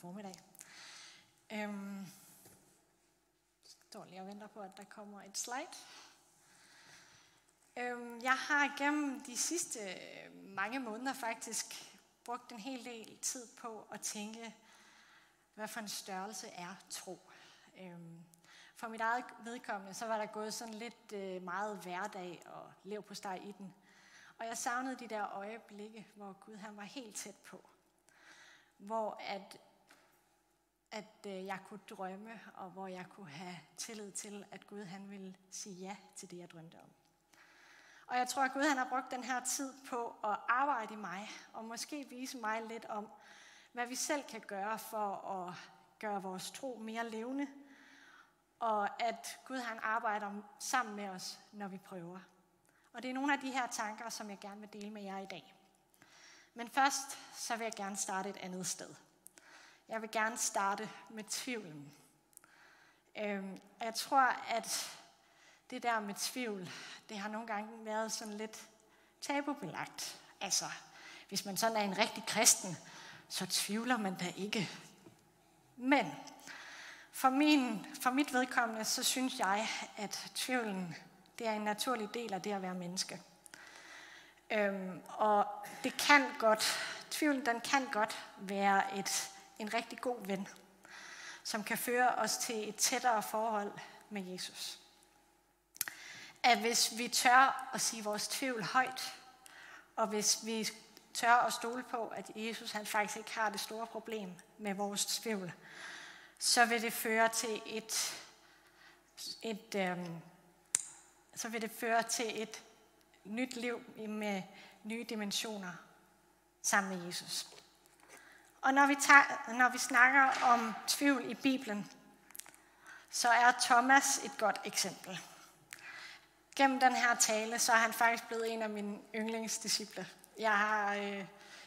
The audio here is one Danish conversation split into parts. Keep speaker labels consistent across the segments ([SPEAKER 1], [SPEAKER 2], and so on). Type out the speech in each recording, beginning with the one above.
[SPEAKER 1] formiddag. Øhm, står lige og venter på, at der kommer et slide. Øhm, jeg har gennem de sidste øh, mange måneder faktisk brugt en hel del tid på at tænke, hvad for en størrelse er tro. Øhm, for mit eget vedkommende, så var der gået sådan lidt øh, meget hverdag og lev på steg i den. Og jeg savnede de der øjeblikke, hvor Gud han var helt tæt på. Hvor at, at øh, jeg kunne drømme, og hvor jeg kunne have tillid til, at Gud han ville sige ja til det, jeg drømte om. Og jeg tror, at Gud han har brugt den her tid på at arbejde i mig, og måske vise mig lidt om, hvad vi selv kan gøre for at gøre vores tro mere levende, og at Gud han arbejder sammen med os, når vi prøver. Og det er nogle af de her tanker, som jeg gerne vil dele med jer i dag. Men først, så vil jeg gerne starte et andet sted. Jeg vil gerne starte med tvivlen. Øhm, jeg tror, at det der med tvivl, det har nogle gange været sådan lidt tabubelagt. Altså, hvis man sådan er en rigtig kristen, så tvivler man da ikke. Men for, min, for mit vedkommende, så synes jeg, at tvivlen det er en naturlig del af det at være menneske. Øhm, og det kan godt, tvivlen den kan godt være et, en rigtig god ven, som kan føre os til et tættere forhold med Jesus. At hvis vi tør at sige vores tvivl højt, og hvis vi tør at stole på, at Jesus han faktisk ikke har det store problem med vores tvivl, så vil det føre til et, et øhm, så vil det føre til et nyt liv med nye dimensioner sammen med Jesus. Og når vi, tager, når vi snakker om tvivl i Bibelen, så er Thomas et godt eksempel. Gennem den her tale, så er han faktisk blevet en af mine yndlingsdisciple. Jeg, har, øh,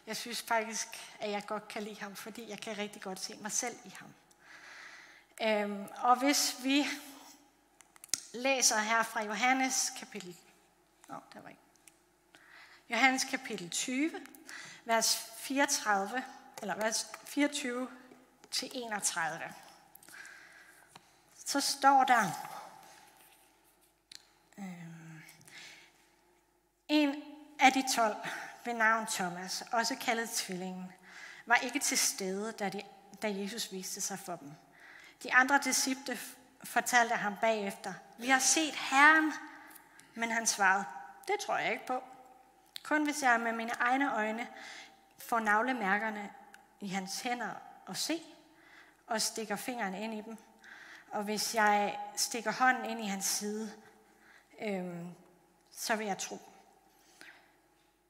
[SPEAKER 1] jeg synes faktisk, at jeg godt kan lide ham, fordi jeg kan rigtig godt se mig selv i ham. Øhm, og hvis vi læser her fra Johannes kapitel, Nå, der var ikke. Johannes kapitel 20, vers 34, eller vers 24 til 31. Så står der, øh, en af de tolv ved navn Thomas, også kaldet tvillingen, var ikke til stede, da, de, da Jesus viste sig for dem. De andre disciple fortalte ham bagefter, vi har set Herren, men han svarede, det tror jeg ikke på. Kun hvis jeg med mine egne øjne får navlemærkerne i hans hænder og se, og stikker fingeren ind i dem, og hvis jeg stikker hånden ind i hans side, øhm, så vil jeg tro.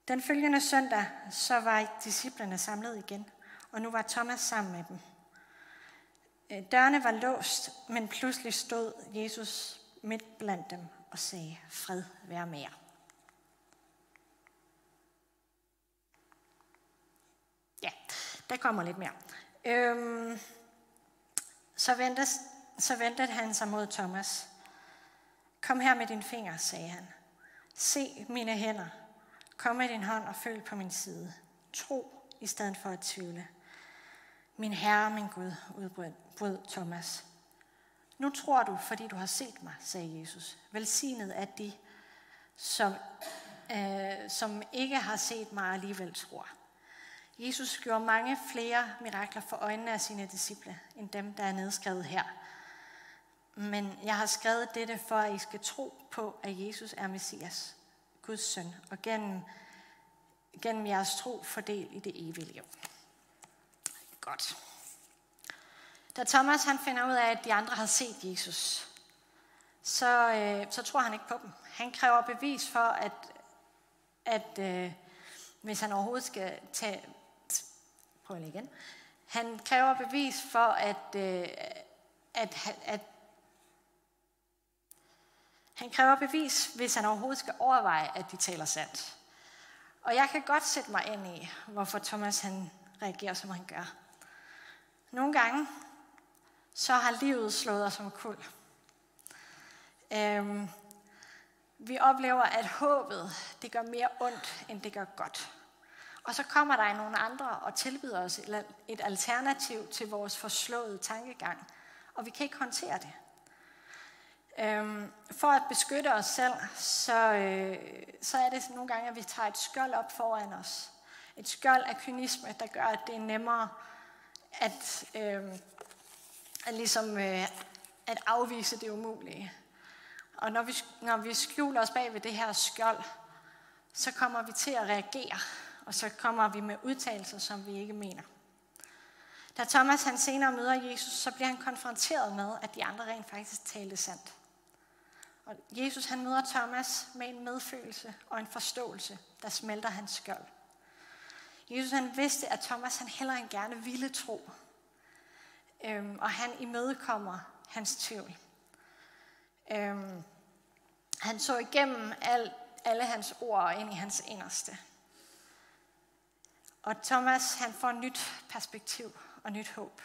[SPEAKER 1] Den følgende søndag, så var disciplerne samlet igen, og nu var Thomas sammen med dem. Øh, dørene var låst, men pludselig stod Jesus midt blandt dem og sagde, fred være med jer. Ja, der kommer lidt mere. Øhm, så, ventede, så ventede han sig mod Thomas. Kom her med din finger, sagde han. Se mine hænder. Kom med din hånd og føl på min side. Tro i stedet for at tvivle. Min Herre, min Gud, udbrød Thomas. Nu tror du, fordi du har set mig, sagde Jesus. Velsignet er de, som, øh, som ikke har set mig alligevel tror. Jesus gjorde mange flere mirakler for øjnene af sine disciple, end dem, der er nedskrevet her. Men jeg har skrevet dette for, at I skal tro på, at Jesus er Messias, Guds søn, og gennem, gennem jeres tro fordel i det evige liv. Godt. Da Thomas han finder ud af, at de andre har set Jesus, så, øh, så tror han ikke på dem. Han kræver bevis for, at, at øh, hvis han overhovedet skal tage... Prøv lige igen. Han kræver bevis for, at, øh, at, at, at han kræver bevis, hvis han overhovedet skal overveje, at de taler sandt. Og jeg kan godt sætte mig ind i, hvorfor Thomas han reagerer, som han gør. Nogle gange, så har livet slået os som kul. Øhm, vi oplever, at håbet det gør mere ondt, end det gør godt. Og så kommer der nogle andre og tilbyder os et alternativ til vores forslåede tankegang. Og vi kan ikke håndtere det. Øhm, for at beskytte os selv, så, øh, så er det nogle gange, at vi tager et skjold op foran os. Et skjold af kynisme, der gør, at det er nemmere at, øh, at, ligesom, øh, at afvise det umulige. Og når vi, når vi skjuler os bag ved det her skjold, så kommer vi til at reagere, og så kommer vi med udtalelser, som vi ikke mener. Da Thomas han senere møder Jesus, så bliver han konfronteret med, at de andre rent faktisk talte sandt. Og Jesus han møder Thomas med en medfølelse og en forståelse, der smelter hans skjold. Jesus han vidste, at Thomas han heller end gerne ville tro. Øhm, og han imødekommer hans tvivl. Øhm, han så igennem al, alle hans ord ind i hans inderste. Og Thomas han får nyt perspektiv og nyt håb.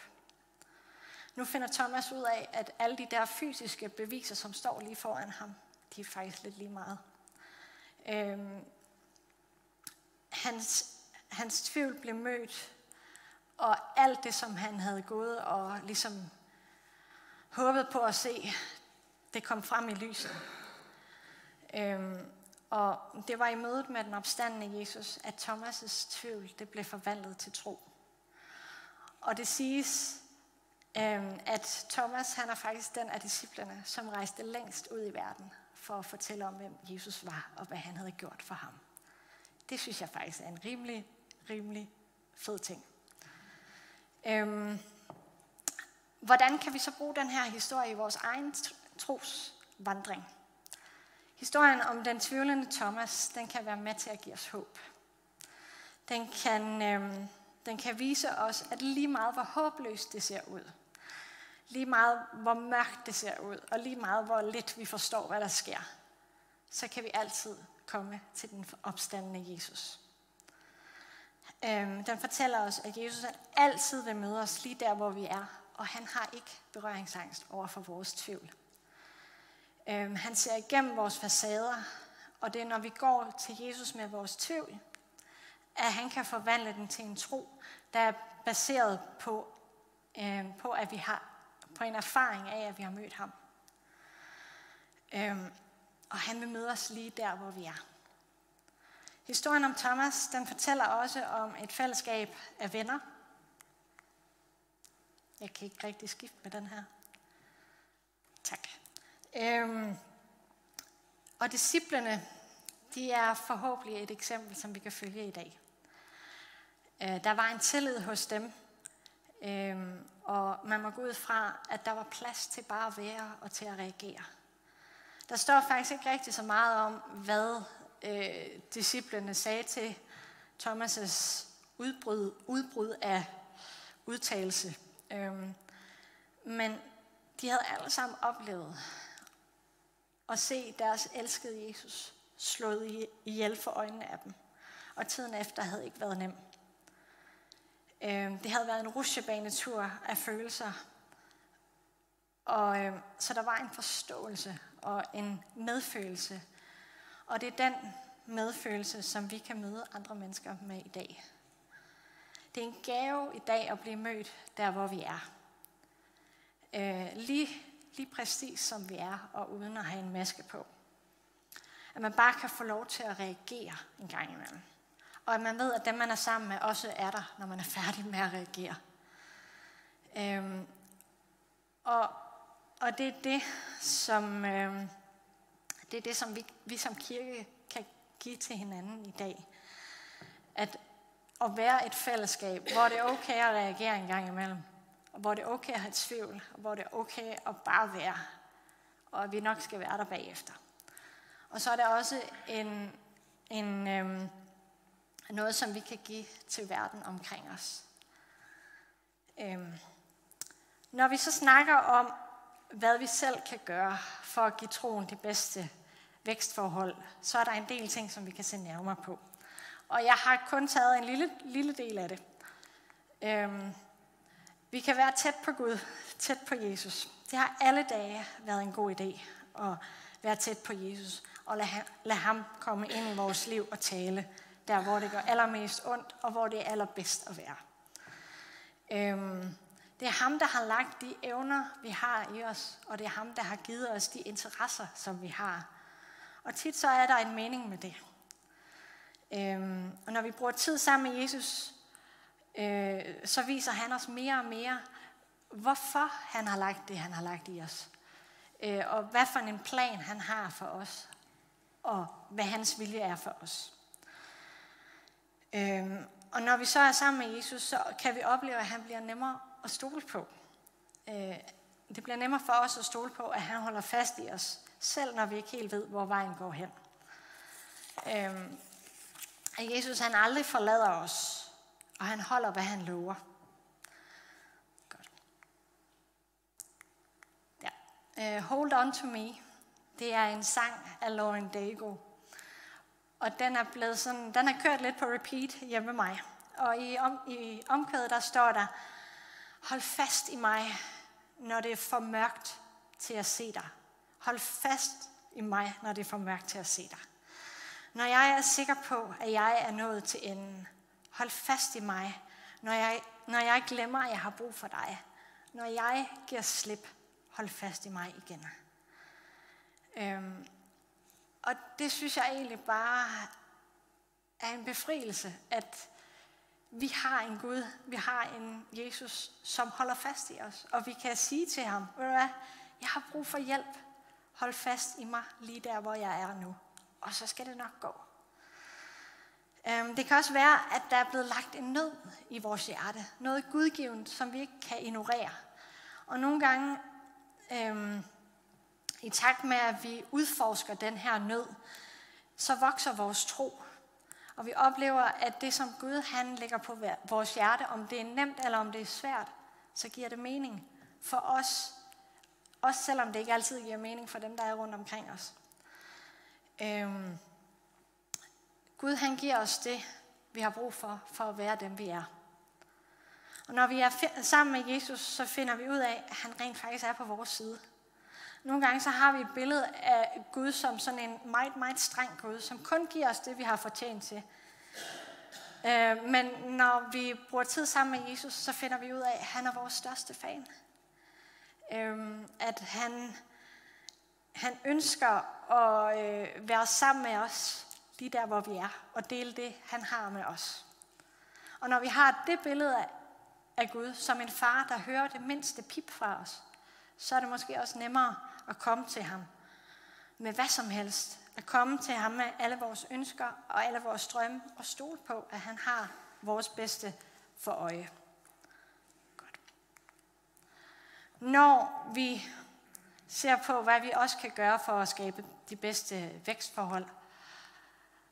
[SPEAKER 1] Nu finder Thomas ud af, at alle de der fysiske beviser, som står lige foran ham, de er faktisk lidt lige meget. Øhm, hans, hans tvivl blev mødt, og alt det, som han havde gået og ligesom håbet på at se, det kom frem i lyset. Øhm, og det var i mødet med den opstandende Jesus, at Thomas' tvivl det blev forvandlet til tro. Og det siges, øhm, at Thomas han er faktisk den af disciplerne, som rejste længst ud i verden for at fortælle om, hvem Jesus var og hvad han havde gjort for ham. Det synes jeg faktisk er en rimelig, rimelig fed ting. Øhm, hvordan kan vi så bruge den her historie i vores egen trosvandring? Historien om den tvivlende Thomas, den kan være med til at give os håb. Den kan, øh, den kan vise os, at lige meget hvor håbløst det ser ud, lige meget hvor mørkt det ser ud, og lige meget hvor lidt vi forstår, hvad der sker, så kan vi altid komme til den opstandende Jesus. Øhm, den fortæller os, at Jesus altid vil møde os lige der, hvor vi er, og han har ikke berøringsangst over for vores tvivl. Øh, han ser igennem vores facader, og det er, når vi går til Jesus med vores tvivl, at han kan forvandle den til en tro, der er baseret på, øhm, på, at vi har, på en erfaring af, at vi har mødt ham. Øhm, og han vil møde os lige der, hvor vi er. Historien om Thomas, den fortæller også om et fællesskab af venner. Jeg kan ikke rigtig skifte med den her. Tak. Øhm, og disciplerne, de er forhåbentlig et eksempel, som vi kan følge i dag. Øh, der var en tillid hos dem, øhm, og man må gå ud fra, at der var plads til bare at være og til at reagere. Der står faktisk ikke rigtig så meget om, hvad øh, disciplerne sagde til Thomas' udbrud, udbrud af udtalelse. Øhm, men de havde alle sammen oplevet at se deres elskede Jesus slået ihjel for øjnene af dem. Og tiden efter havde ikke været nem. Øhm, det havde været en rusjebanetur af følelser. Og øhm, så der var en forståelse og en medfølelse og det er den medfølelse, som vi kan møde andre mennesker med i dag. Det er en gave i dag at blive mødt der, hvor vi er. Øh, lige, lige præcis som vi er, og uden at have en maske på. At man bare kan få lov til at reagere en gang imellem. Og at man ved, at dem, man er sammen med, også er der, når man er færdig med at reagere. Øhm, og, og det er det, som, øhm, det er det, som vi, vi som kirke kan give til hinanden i dag. At, at være et fællesskab, hvor det er okay at reagere en gang imellem. Og hvor det er okay at have tvivl. Og hvor det er okay at bare være. Og at vi nok skal være der bagefter. Og så er der også en, en, øhm, noget, som vi kan give til verden omkring os. Øhm, når vi så snakker om, hvad vi selv kan gøre for at give troen det bedste vækstforhold, så er der en del ting, som vi kan se nærmere på. Og jeg har kun taget en lille, lille del af det. Øhm, vi kan være tæt på Gud, tæt på Jesus. Det har alle dage været en god idé at være tæt på Jesus og lade ham, lade ham komme ind i vores liv og tale der hvor det gør allermest ondt, og hvor det er allerbedst at være. Øhm, det er ham, der har lagt de evner, vi har i os, og det er ham, der har givet os de interesser, som vi har. Og tit så er der en mening med det. Øhm, og når vi bruger tid sammen med Jesus, øh, så viser han os mere og mere, hvorfor han har lagt det, han har lagt i os. Øh, og hvad for en plan han har for os, og hvad hans vilje er for os. Øh, og når vi så er sammen med Jesus, så kan vi opleve, at han bliver nemmere at stole på. Øh, det bliver nemmere for os at stole på, at han holder fast i os, selv når vi ikke helt ved, hvor vejen går hen. Øh, at Jesus han aldrig forlader os, og han holder, hvad han lover. Godt. Ja. Uh, Hold On To Me, det er en sang af Lauren Dago. Og den er, blevet sådan, den er kørt lidt på repeat hjemme med mig. Og i, om, i omkvædet, der står der, hold fast i mig, når det er for mørkt til at se dig. Hold fast i mig, når det er for mørkt til at se dig. Når jeg er sikker på, at jeg er nået til enden, hold fast i mig, når jeg, når jeg glemmer, at jeg har brug for dig. Når jeg giver slip, hold fast i mig igen. Øhm, og det synes jeg egentlig bare er en befrielse, at vi har en Gud, vi har en Jesus, som holder fast i os. Og vi kan sige til ham, ved du hvad, jeg har brug for hjælp. Hold fast i mig lige der, hvor jeg er nu og så skal det nok gå. Øhm, det kan også være, at der er blevet lagt en nød i vores hjerte. Noget gudgivet, som vi ikke kan ignorere. Og nogle gange, øhm, i takt med, at vi udforsker den her nød, så vokser vores tro. Og vi oplever, at det, som Gud han lægger på vores hjerte, om det er nemt eller om det er svært, så giver det mening for os. Også selvom det ikke altid giver mening for dem, der er rundt omkring os. Øhm, Gud han giver os det, vi har brug for, for at være dem, vi er. Og når vi er sammen med Jesus, så finder vi ud af, at han rent faktisk er på vores side. Nogle gange så har vi et billede af Gud som sådan en meget, meget streng Gud, som kun giver os det, vi har fortjent til. Øh, men når vi bruger tid sammen med Jesus, så finder vi ud af, at han er vores største fan. Øh, at han han ønsker at øh, være sammen med os, lige der hvor vi er, og dele det, han har med os. Og når vi har det billede af, af Gud som en far, der hører det mindste pip fra os, så er det måske også nemmere at komme til ham med hvad som helst. At komme til ham med alle vores ønsker og alle vores drømme og stole på, at han har vores bedste for øje. Godt. Når vi ser på, hvad vi også kan gøre for at skabe de bedste vækstforhold,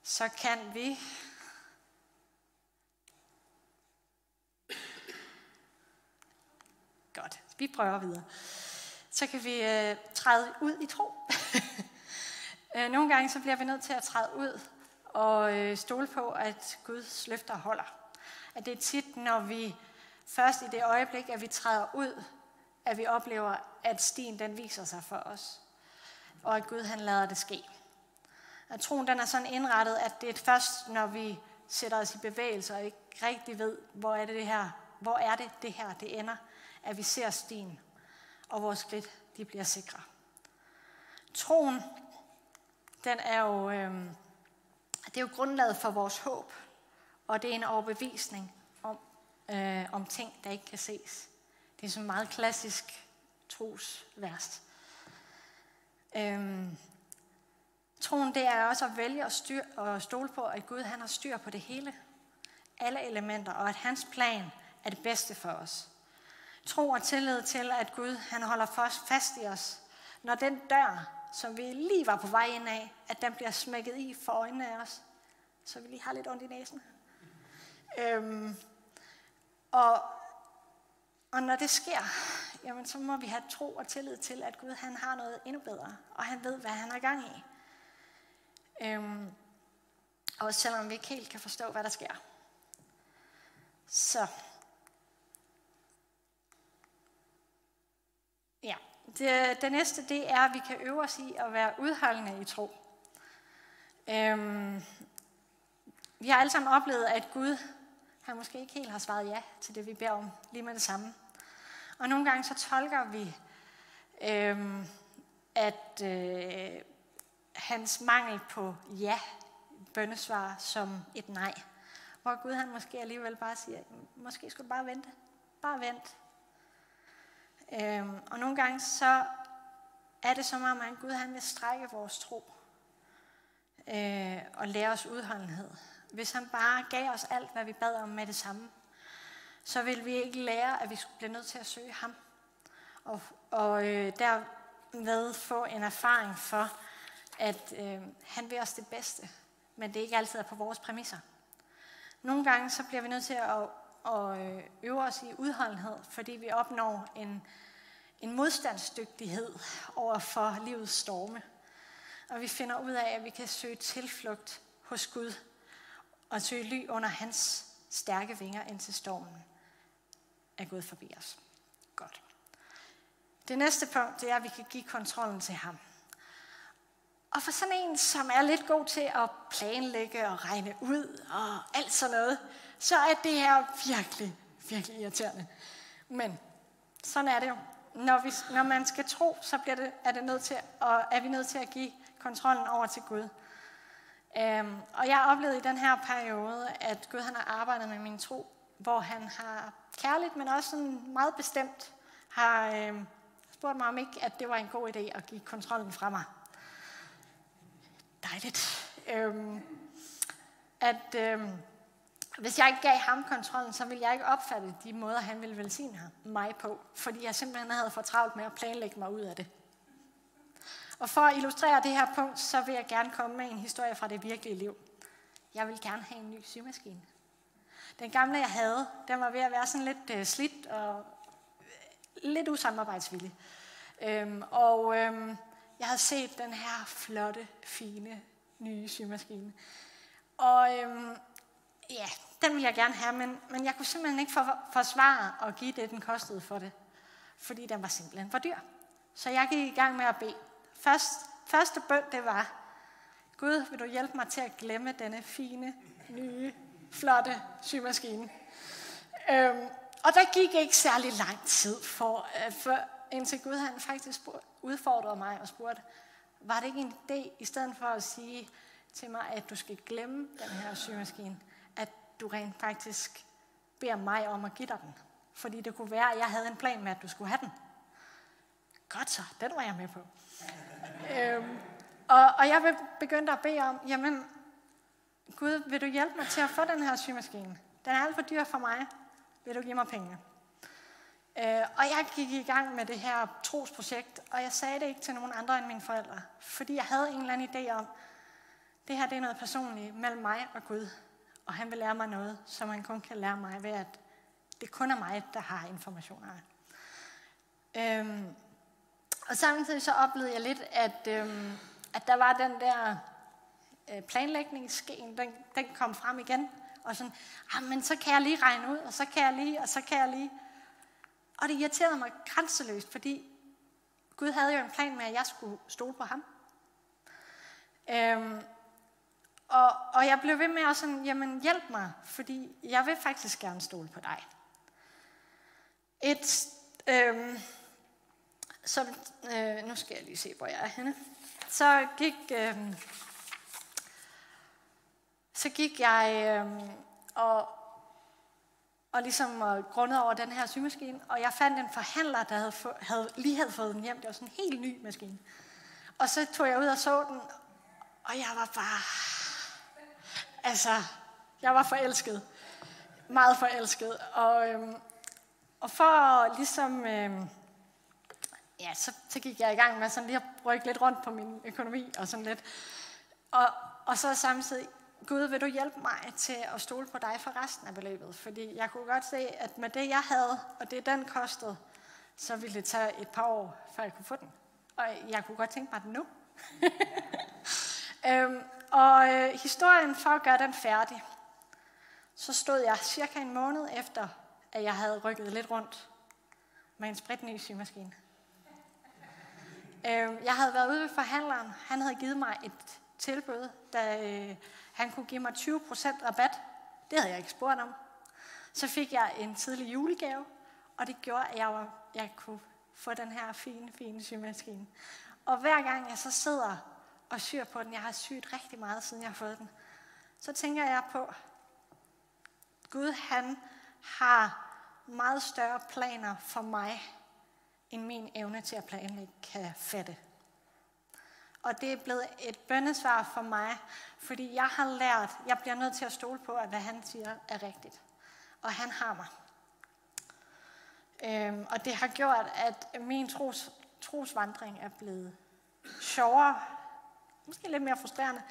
[SPEAKER 1] så kan vi Godt, vi prøver videre. Så kan vi øh, træde ud i tro. Øh, nogle gange så bliver vi nødt til at træde ud og øh, stole på, at Guds løfter holder. At det er tit, når vi først i det øjeblik, at vi træder ud, at vi oplever, at stien den viser sig for os. Og at Gud han lader det ske. At troen den er sådan indrettet, at det er først, når vi sætter os i bevægelse og ikke rigtig ved, hvor er det, det her, hvor er det, det her det ender, at vi ser stien, og vores skridt de bliver sikre. Troen, den er jo, øh, det er jo grundlaget for vores håb, og det er en overbevisning om, øh, om ting, der ikke kan ses. Det er sådan meget klassisk trosvers. Øh, troen det er også at vælge at, styr, at stole på, at Gud han har styr på det hele. Alle elementer, og at hans plan er det bedste for os. Tro og tillid til, at Gud han holder fast i os. Når den dør, som vi lige var på vej ind af, at den bliver smækket i for øjnene af os, så vi lige har lidt ondt i næsen. Øhm, og og når det sker, jamen, så må vi have tro og tillid til, at Gud han har noget endnu bedre, og han ved, hvad han har gang i. Øhm, og selvom vi ikke helt kan forstå, hvad der sker. Så. Ja, det, det næste, det er, at vi kan øve os i at være udholdende i tro. Øhm, vi har alle sammen oplevet, at Gud han måske ikke helt har svaret ja til det, vi beder om lige med det samme. Og nogle gange så tolker vi, øhm, at øh, hans mangel på ja, bøndesvar, som et nej. Hvor Gud han måske alligevel bare siger, måske skulle du bare vente. Bare vent. Øhm, og nogle gange så er det som om, at Gud han vil strække vores tro øh, og lære os udholdenhed. Hvis han bare gav os alt, hvad vi bad om med det samme, så vil vi ikke lære, at vi bliver nødt til at søge ham. Og, og øh, derved få en erfaring for, at øh, han vil os det bedste, men det ikke altid er på vores præmisser. Nogle gange så bliver vi nødt til at, at øh, øve os i udholdenhed, fordi vi opnår en, en modstandsdygtighed over for livets storme. Og vi finder ud af, at vi kan søge tilflugt hos Gud og søge ly under hans stærke vinger, indtil stormen er gået forbi os. Godt. Det næste punkt, det er, at vi kan give kontrollen til ham. Og for sådan en, som er lidt god til at planlægge og regne ud og alt sådan noget, så er det her virkelig, virkelig irriterende. Men sådan er det jo. Når, vi, når man skal tro, så bliver det, er, det nødt til, og er vi nødt til at give kontrollen over til Gud. Øhm, og jeg har oplevet i den her periode, at Gud han har arbejdet med min tro, hvor han har kærligt, men også sådan meget bestemt, har øhm, spurgt mig om ikke, at det var en god idé at give kontrollen fra mig dejligt. Øhm, at øhm, hvis jeg ikke gav ham kontrollen, så ville jeg ikke opfatte de måder, han ville velsigne mig på. Fordi jeg simpelthen havde for travlt med at planlægge mig ud af det. Og for at illustrere det her punkt, så vil jeg gerne komme med en historie fra det virkelige liv. Jeg vil gerne have en ny symaskine. Den gamle, jeg havde, den var ved at være sådan lidt øh, slidt og øh, lidt usamarbejdsvillig. Øhm, og øhm, jeg havde set den her flotte, fine, nye symaskine. Og øhm, ja, den ville jeg gerne have, men, men jeg kunne simpelthen ikke for, forsvare at give det, den kostede for det. Fordi den var simpelthen for dyr. Så jeg gik i gang med at bede. Først, første bøn, det var, Gud, vil du hjælpe mig til at glemme denne fine, nye, flotte symaskine? Øhm, og der gik ikke særlig lang tid for, øh, for indtil Gud han faktisk udfordrede mig og spurgte, var det ikke en idé, i stedet for at sige til mig, at du skal glemme den her symaskine, at du rent faktisk beder mig om at give dig den. Fordi det kunne være, at jeg havde en plan med, at du skulle have den. Godt så, den var jeg med på. øhm, og, og jeg begyndte at bede om, jamen, Gud, vil du hjælpe mig til at få den her symaskine? Den er alt for dyr for mig. Vil du give mig penge? Øh, og jeg gik i gang med det her trosprojekt, og jeg sagde det ikke til nogen andre end mine forældre, fordi jeg havde en eller anden idé om, det her det er noget personligt mellem mig og Gud, og han vil lære mig noget, som han kun kan lære mig ved, at det kun er mig, der har informationer. Øhm, og samtidig så oplevede jeg lidt, at, øhm, at der var den der øh, planlægningssken, den, den kom frem igen, og sådan, ah, men så kan jeg lige regne ud, og så kan jeg lige, og så kan jeg lige. Og det irriterede mig grænseløst, fordi Gud havde jo en plan med, at jeg skulle stole på ham. Øhm, og, og jeg blev ved med at sådan, jamen hjælp mig, fordi jeg vil faktisk gerne stole på dig. Et, øhm, som, øh, nu skal jeg lige se, hvor jeg er henne. Så gik, øhm, så gik jeg øhm, og, og ligesom øh, grundet over den her symaskine. Og jeg fandt en forhandler, der havde, få, havde, lige havde fået den hjem. Det var sådan en helt ny maskine. Og så tog jeg ud og så den, og jeg var bare... Altså, jeg var forelsket. Meget forelsket. Og, øhm, og for ligesom... Øhm, ja, så, så gik jeg i gang med sådan lige at rykke lidt rundt på min økonomi og sådan lidt. Og, og så samtidig Gud, vil du hjælpe mig til at stole på dig for resten af beløbet? Fordi jeg kunne godt se, at med det, jeg havde, og det, den kostede, så ville det tage et par år, før jeg kunne få den. Og jeg kunne godt tænke mig den nu. øhm, og øh, historien for at gøre den færdig, så stod jeg cirka en måned efter, at jeg havde rykket lidt rundt med en spritny symaskine. Øhm, jeg havde været ude ved forhandleren. Han havde givet mig et tilbud, da øh, han kunne give mig 20% rabat. Det havde jeg ikke spurgt om. Så fik jeg en tidlig julegave, og det gjorde, at jeg, var, jeg kunne få den her fine, fine symaskine. Og hver gang jeg så sidder og syr på den, jeg har syet rigtig meget, siden jeg har fået den, så tænker jeg på, Gud han har meget større planer for mig, end min evne til at planlægge kan fatte. Og det er blevet et bøndesvar for mig, fordi jeg har lært, jeg bliver nødt til at stole på, at hvad han siger er rigtigt. Og han har mig. Øhm, og det har gjort, at min tros, trosvandring er blevet sjovere, måske lidt mere frustrerende,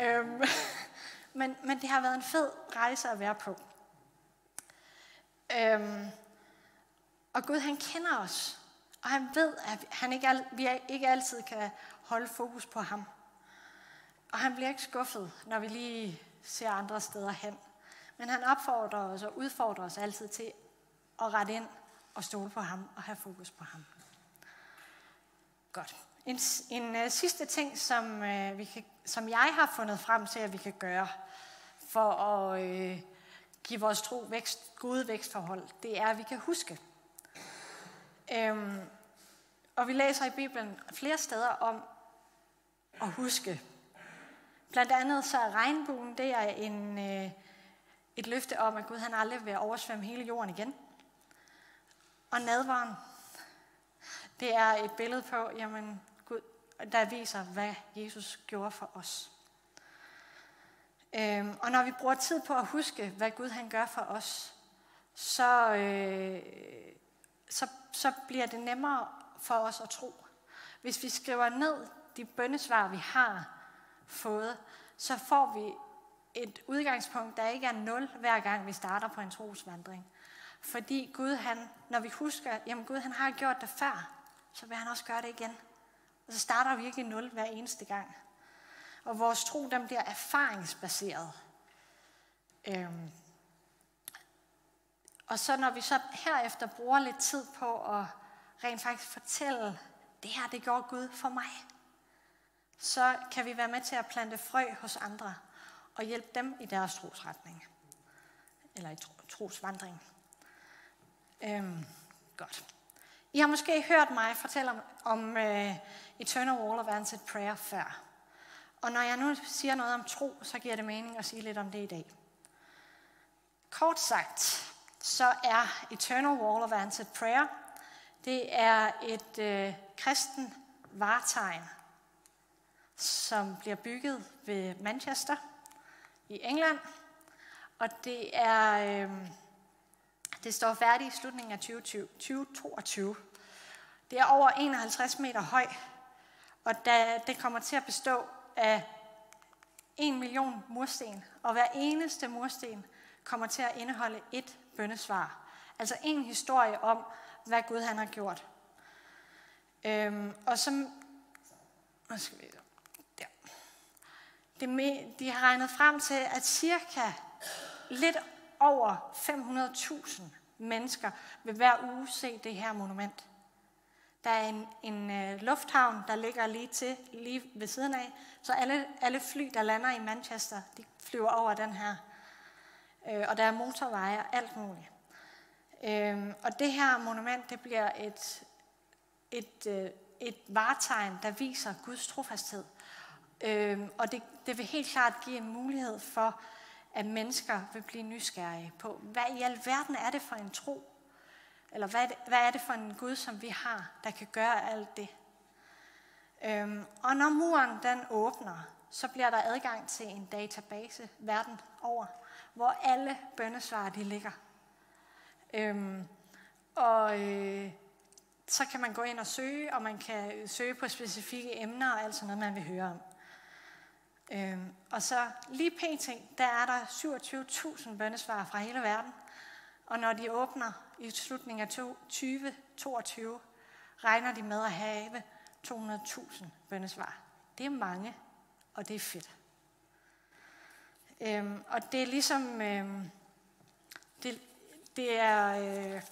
[SPEAKER 1] øhm, men, men det har været en fed rejse at være på. Øhm, og Gud han kender os, og han ved, at han ikke, vi ikke altid kan holde fokus på ham. Og han bliver ikke skuffet, når vi lige ser andre steder hen. Men han opfordrer os og udfordrer os altid til at rette ind og stole på ham og have fokus på ham. Godt. En, en uh, sidste ting, som, uh, vi kan, som jeg har fundet frem til, at vi kan gøre for at uh, give vores tro vækst, gode vækstforhold, det er, at vi kan huske. Um, og vi læser i Bibelen flere steder om at huske. Blandt andet så er regnbuen, det er en, uh, et løfte om, at Gud han aldrig vil oversvømme hele jorden igen. Og nadvaren, det er et billede på, jamen, Gud, der viser, hvad Jesus gjorde for os. Øhm, og når vi bruger tid på at huske, hvad Gud han gør for os, så, øh, så, så bliver det nemmere for os at tro. Hvis vi skriver ned de bøndesvar, vi har fået, så får vi et udgangspunkt, der ikke er nul, hver gang vi starter på en trosvandring. Fordi Gud, han, når vi husker, jamen Gud, han har gjort det før, så vil han også gøre det igen. Og så starter vi ikke i nul hver eneste gang. Og vores tro, den bliver erfaringsbaseret. Øhm. Og så når vi så herefter bruger lidt tid på at rent faktisk fortælle, det her, det gjorde Gud for mig, så kan vi være med til at plante frø hos andre og hjælpe dem i deres trosretning. Eller i trosvandring. Øhm, godt. I har måske hørt mig fortælle om, om uh, Eternal Wall of Answered Prayer før. Og når jeg nu siger noget om tro, så giver det mening at sige lidt om det i dag. Kort sagt, så er Eternal Wall of Answered Prayer, det er et uh, kristen vartegn, som bliver bygget ved Manchester i England. Og det er... Øh, det står færdigt i slutningen af 2020, 2022. Det er over 51 meter høj, og da det kommer til at bestå af en million mursten, og hver eneste mursten kommer til at indeholde et bøndesvar. Altså en historie om, hvad Gud han har gjort. Øhm, og som, Nu skal vi. Det de har regnet frem til, at cirka lidt over 500.000 mennesker vil hver uge se det her monument. Der er en, en uh, lufthavn, der ligger lige til, lige ved siden af, så alle, alle fly, der lander i Manchester, de flyver over den her. Uh, og der er motorveje og alt muligt. Uh, og det her monument, det bliver et, et, uh, et vartegn, der viser Guds trofasthed. Øh, og det, det vil helt klart give en mulighed for, at mennesker vil blive nysgerrige på, hvad i alverden er det for en tro? Eller hvad hvad er det for en Gud, som vi har, der kan gøre alt det? Øhm, og når muren den åbner, så bliver der adgang til en database verden over, hvor alle bøndesvar de ligger. Øhm, og øh, så kan man gå ind og søge, og man kan søge på specifikke emner og alt sådan noget, man vil høre om. Øhm, og så lige pt, der er der 27.000 bøndesvar fra hele verden. Og når de åbner i slutningen af 2022, regner de med at have 200.000 bøndesvar. Det er mange, og det er fedt. Øhm, og det er ligesom, øhm, det, det er, øh,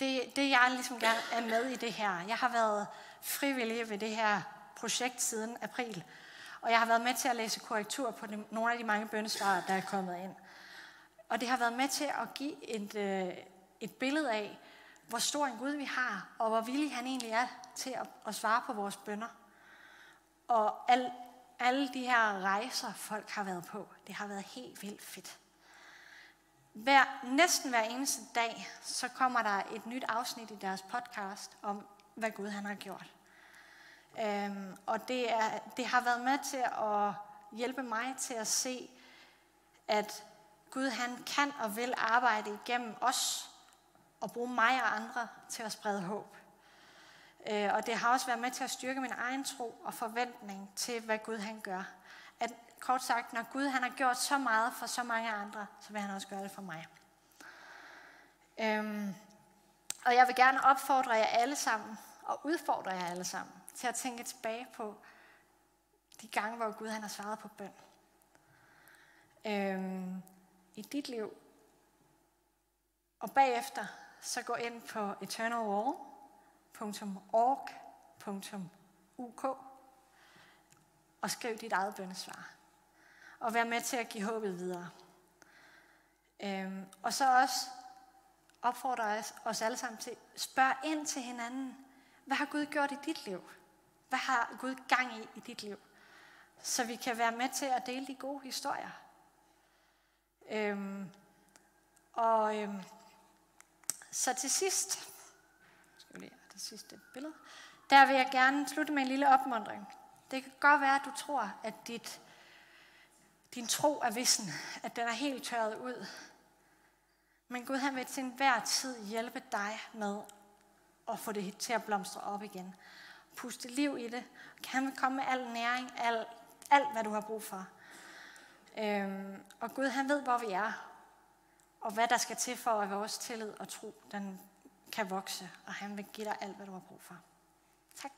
[SPEAKER 1] det, det jeg ligesom gerne er med i det her. Jeg har været frivillig ved det her projekt siden april. Og jeg har været med til at læse korrektur på de, nogle af de mange bøndesvar, der er kommet ind. Og det har været med til at give et, øh, et billede af, hvor stor en Gud vi har, og hvor villig han egentlig er til at, at svare på vores bønder. Og al, alle de her rejser, folk har været på, det har været helt vildt fedt. Hver, næsten hver eneste dag, så kommer der et nyt afsnit i deres podcast om, hvad Gud han har gjort. Øhm, og det, er, det har været med til at hjælpe mig til at se, at Gud han kan og vil arbejde igennem os og bruge mig og andre til at sprede håb. Øh, og det har også været med til at styrke min egen tro og forventning til, hvad Gud han gør. At kort sagt, når Gud han har gjort så meget for så mange andre, så vil han også gøre det for mig. Øhm, og jeg vil gerne opfordre jer alle sammen, og udfordre jer alle sammen, til at tænke tilbage på de gange, hvor Gud han har svaret på bøn. Øhm, I dit liv. Og bagefter, så gå ind på eternalwall.org.uk og skriv dit eget bøndesvar. Og vær med til at give håbet videre. Øhm, og så også opfordrer os, os alle sammen til, spørg ind til hinanden. Hvad har Gud gjort i dit liv? Hvad har Gud gang i i dit liv? Så vi kan være med til at dele de gode historier. Øhm, og øhm, så til sidst, skal vi lige have det sidste billede, der vil jeg gerne slutte med en lille opmundring. Det kan godt være, at du tror, at dit, din tro er vissen, at den er helt tørret ud. Men Gud han vil til enhver tid hjælpe dig med at få det til at blomstre op igen. Puste liv i det. Han vil komme med al næring, alt, alt hvad du har brug for. Øhm, og Gud han ved, hvor vi er, og hvad der skal til for, at vores tillid og tro den kan vokse, og han vil give dig alt, hvad du har brug for. Tak.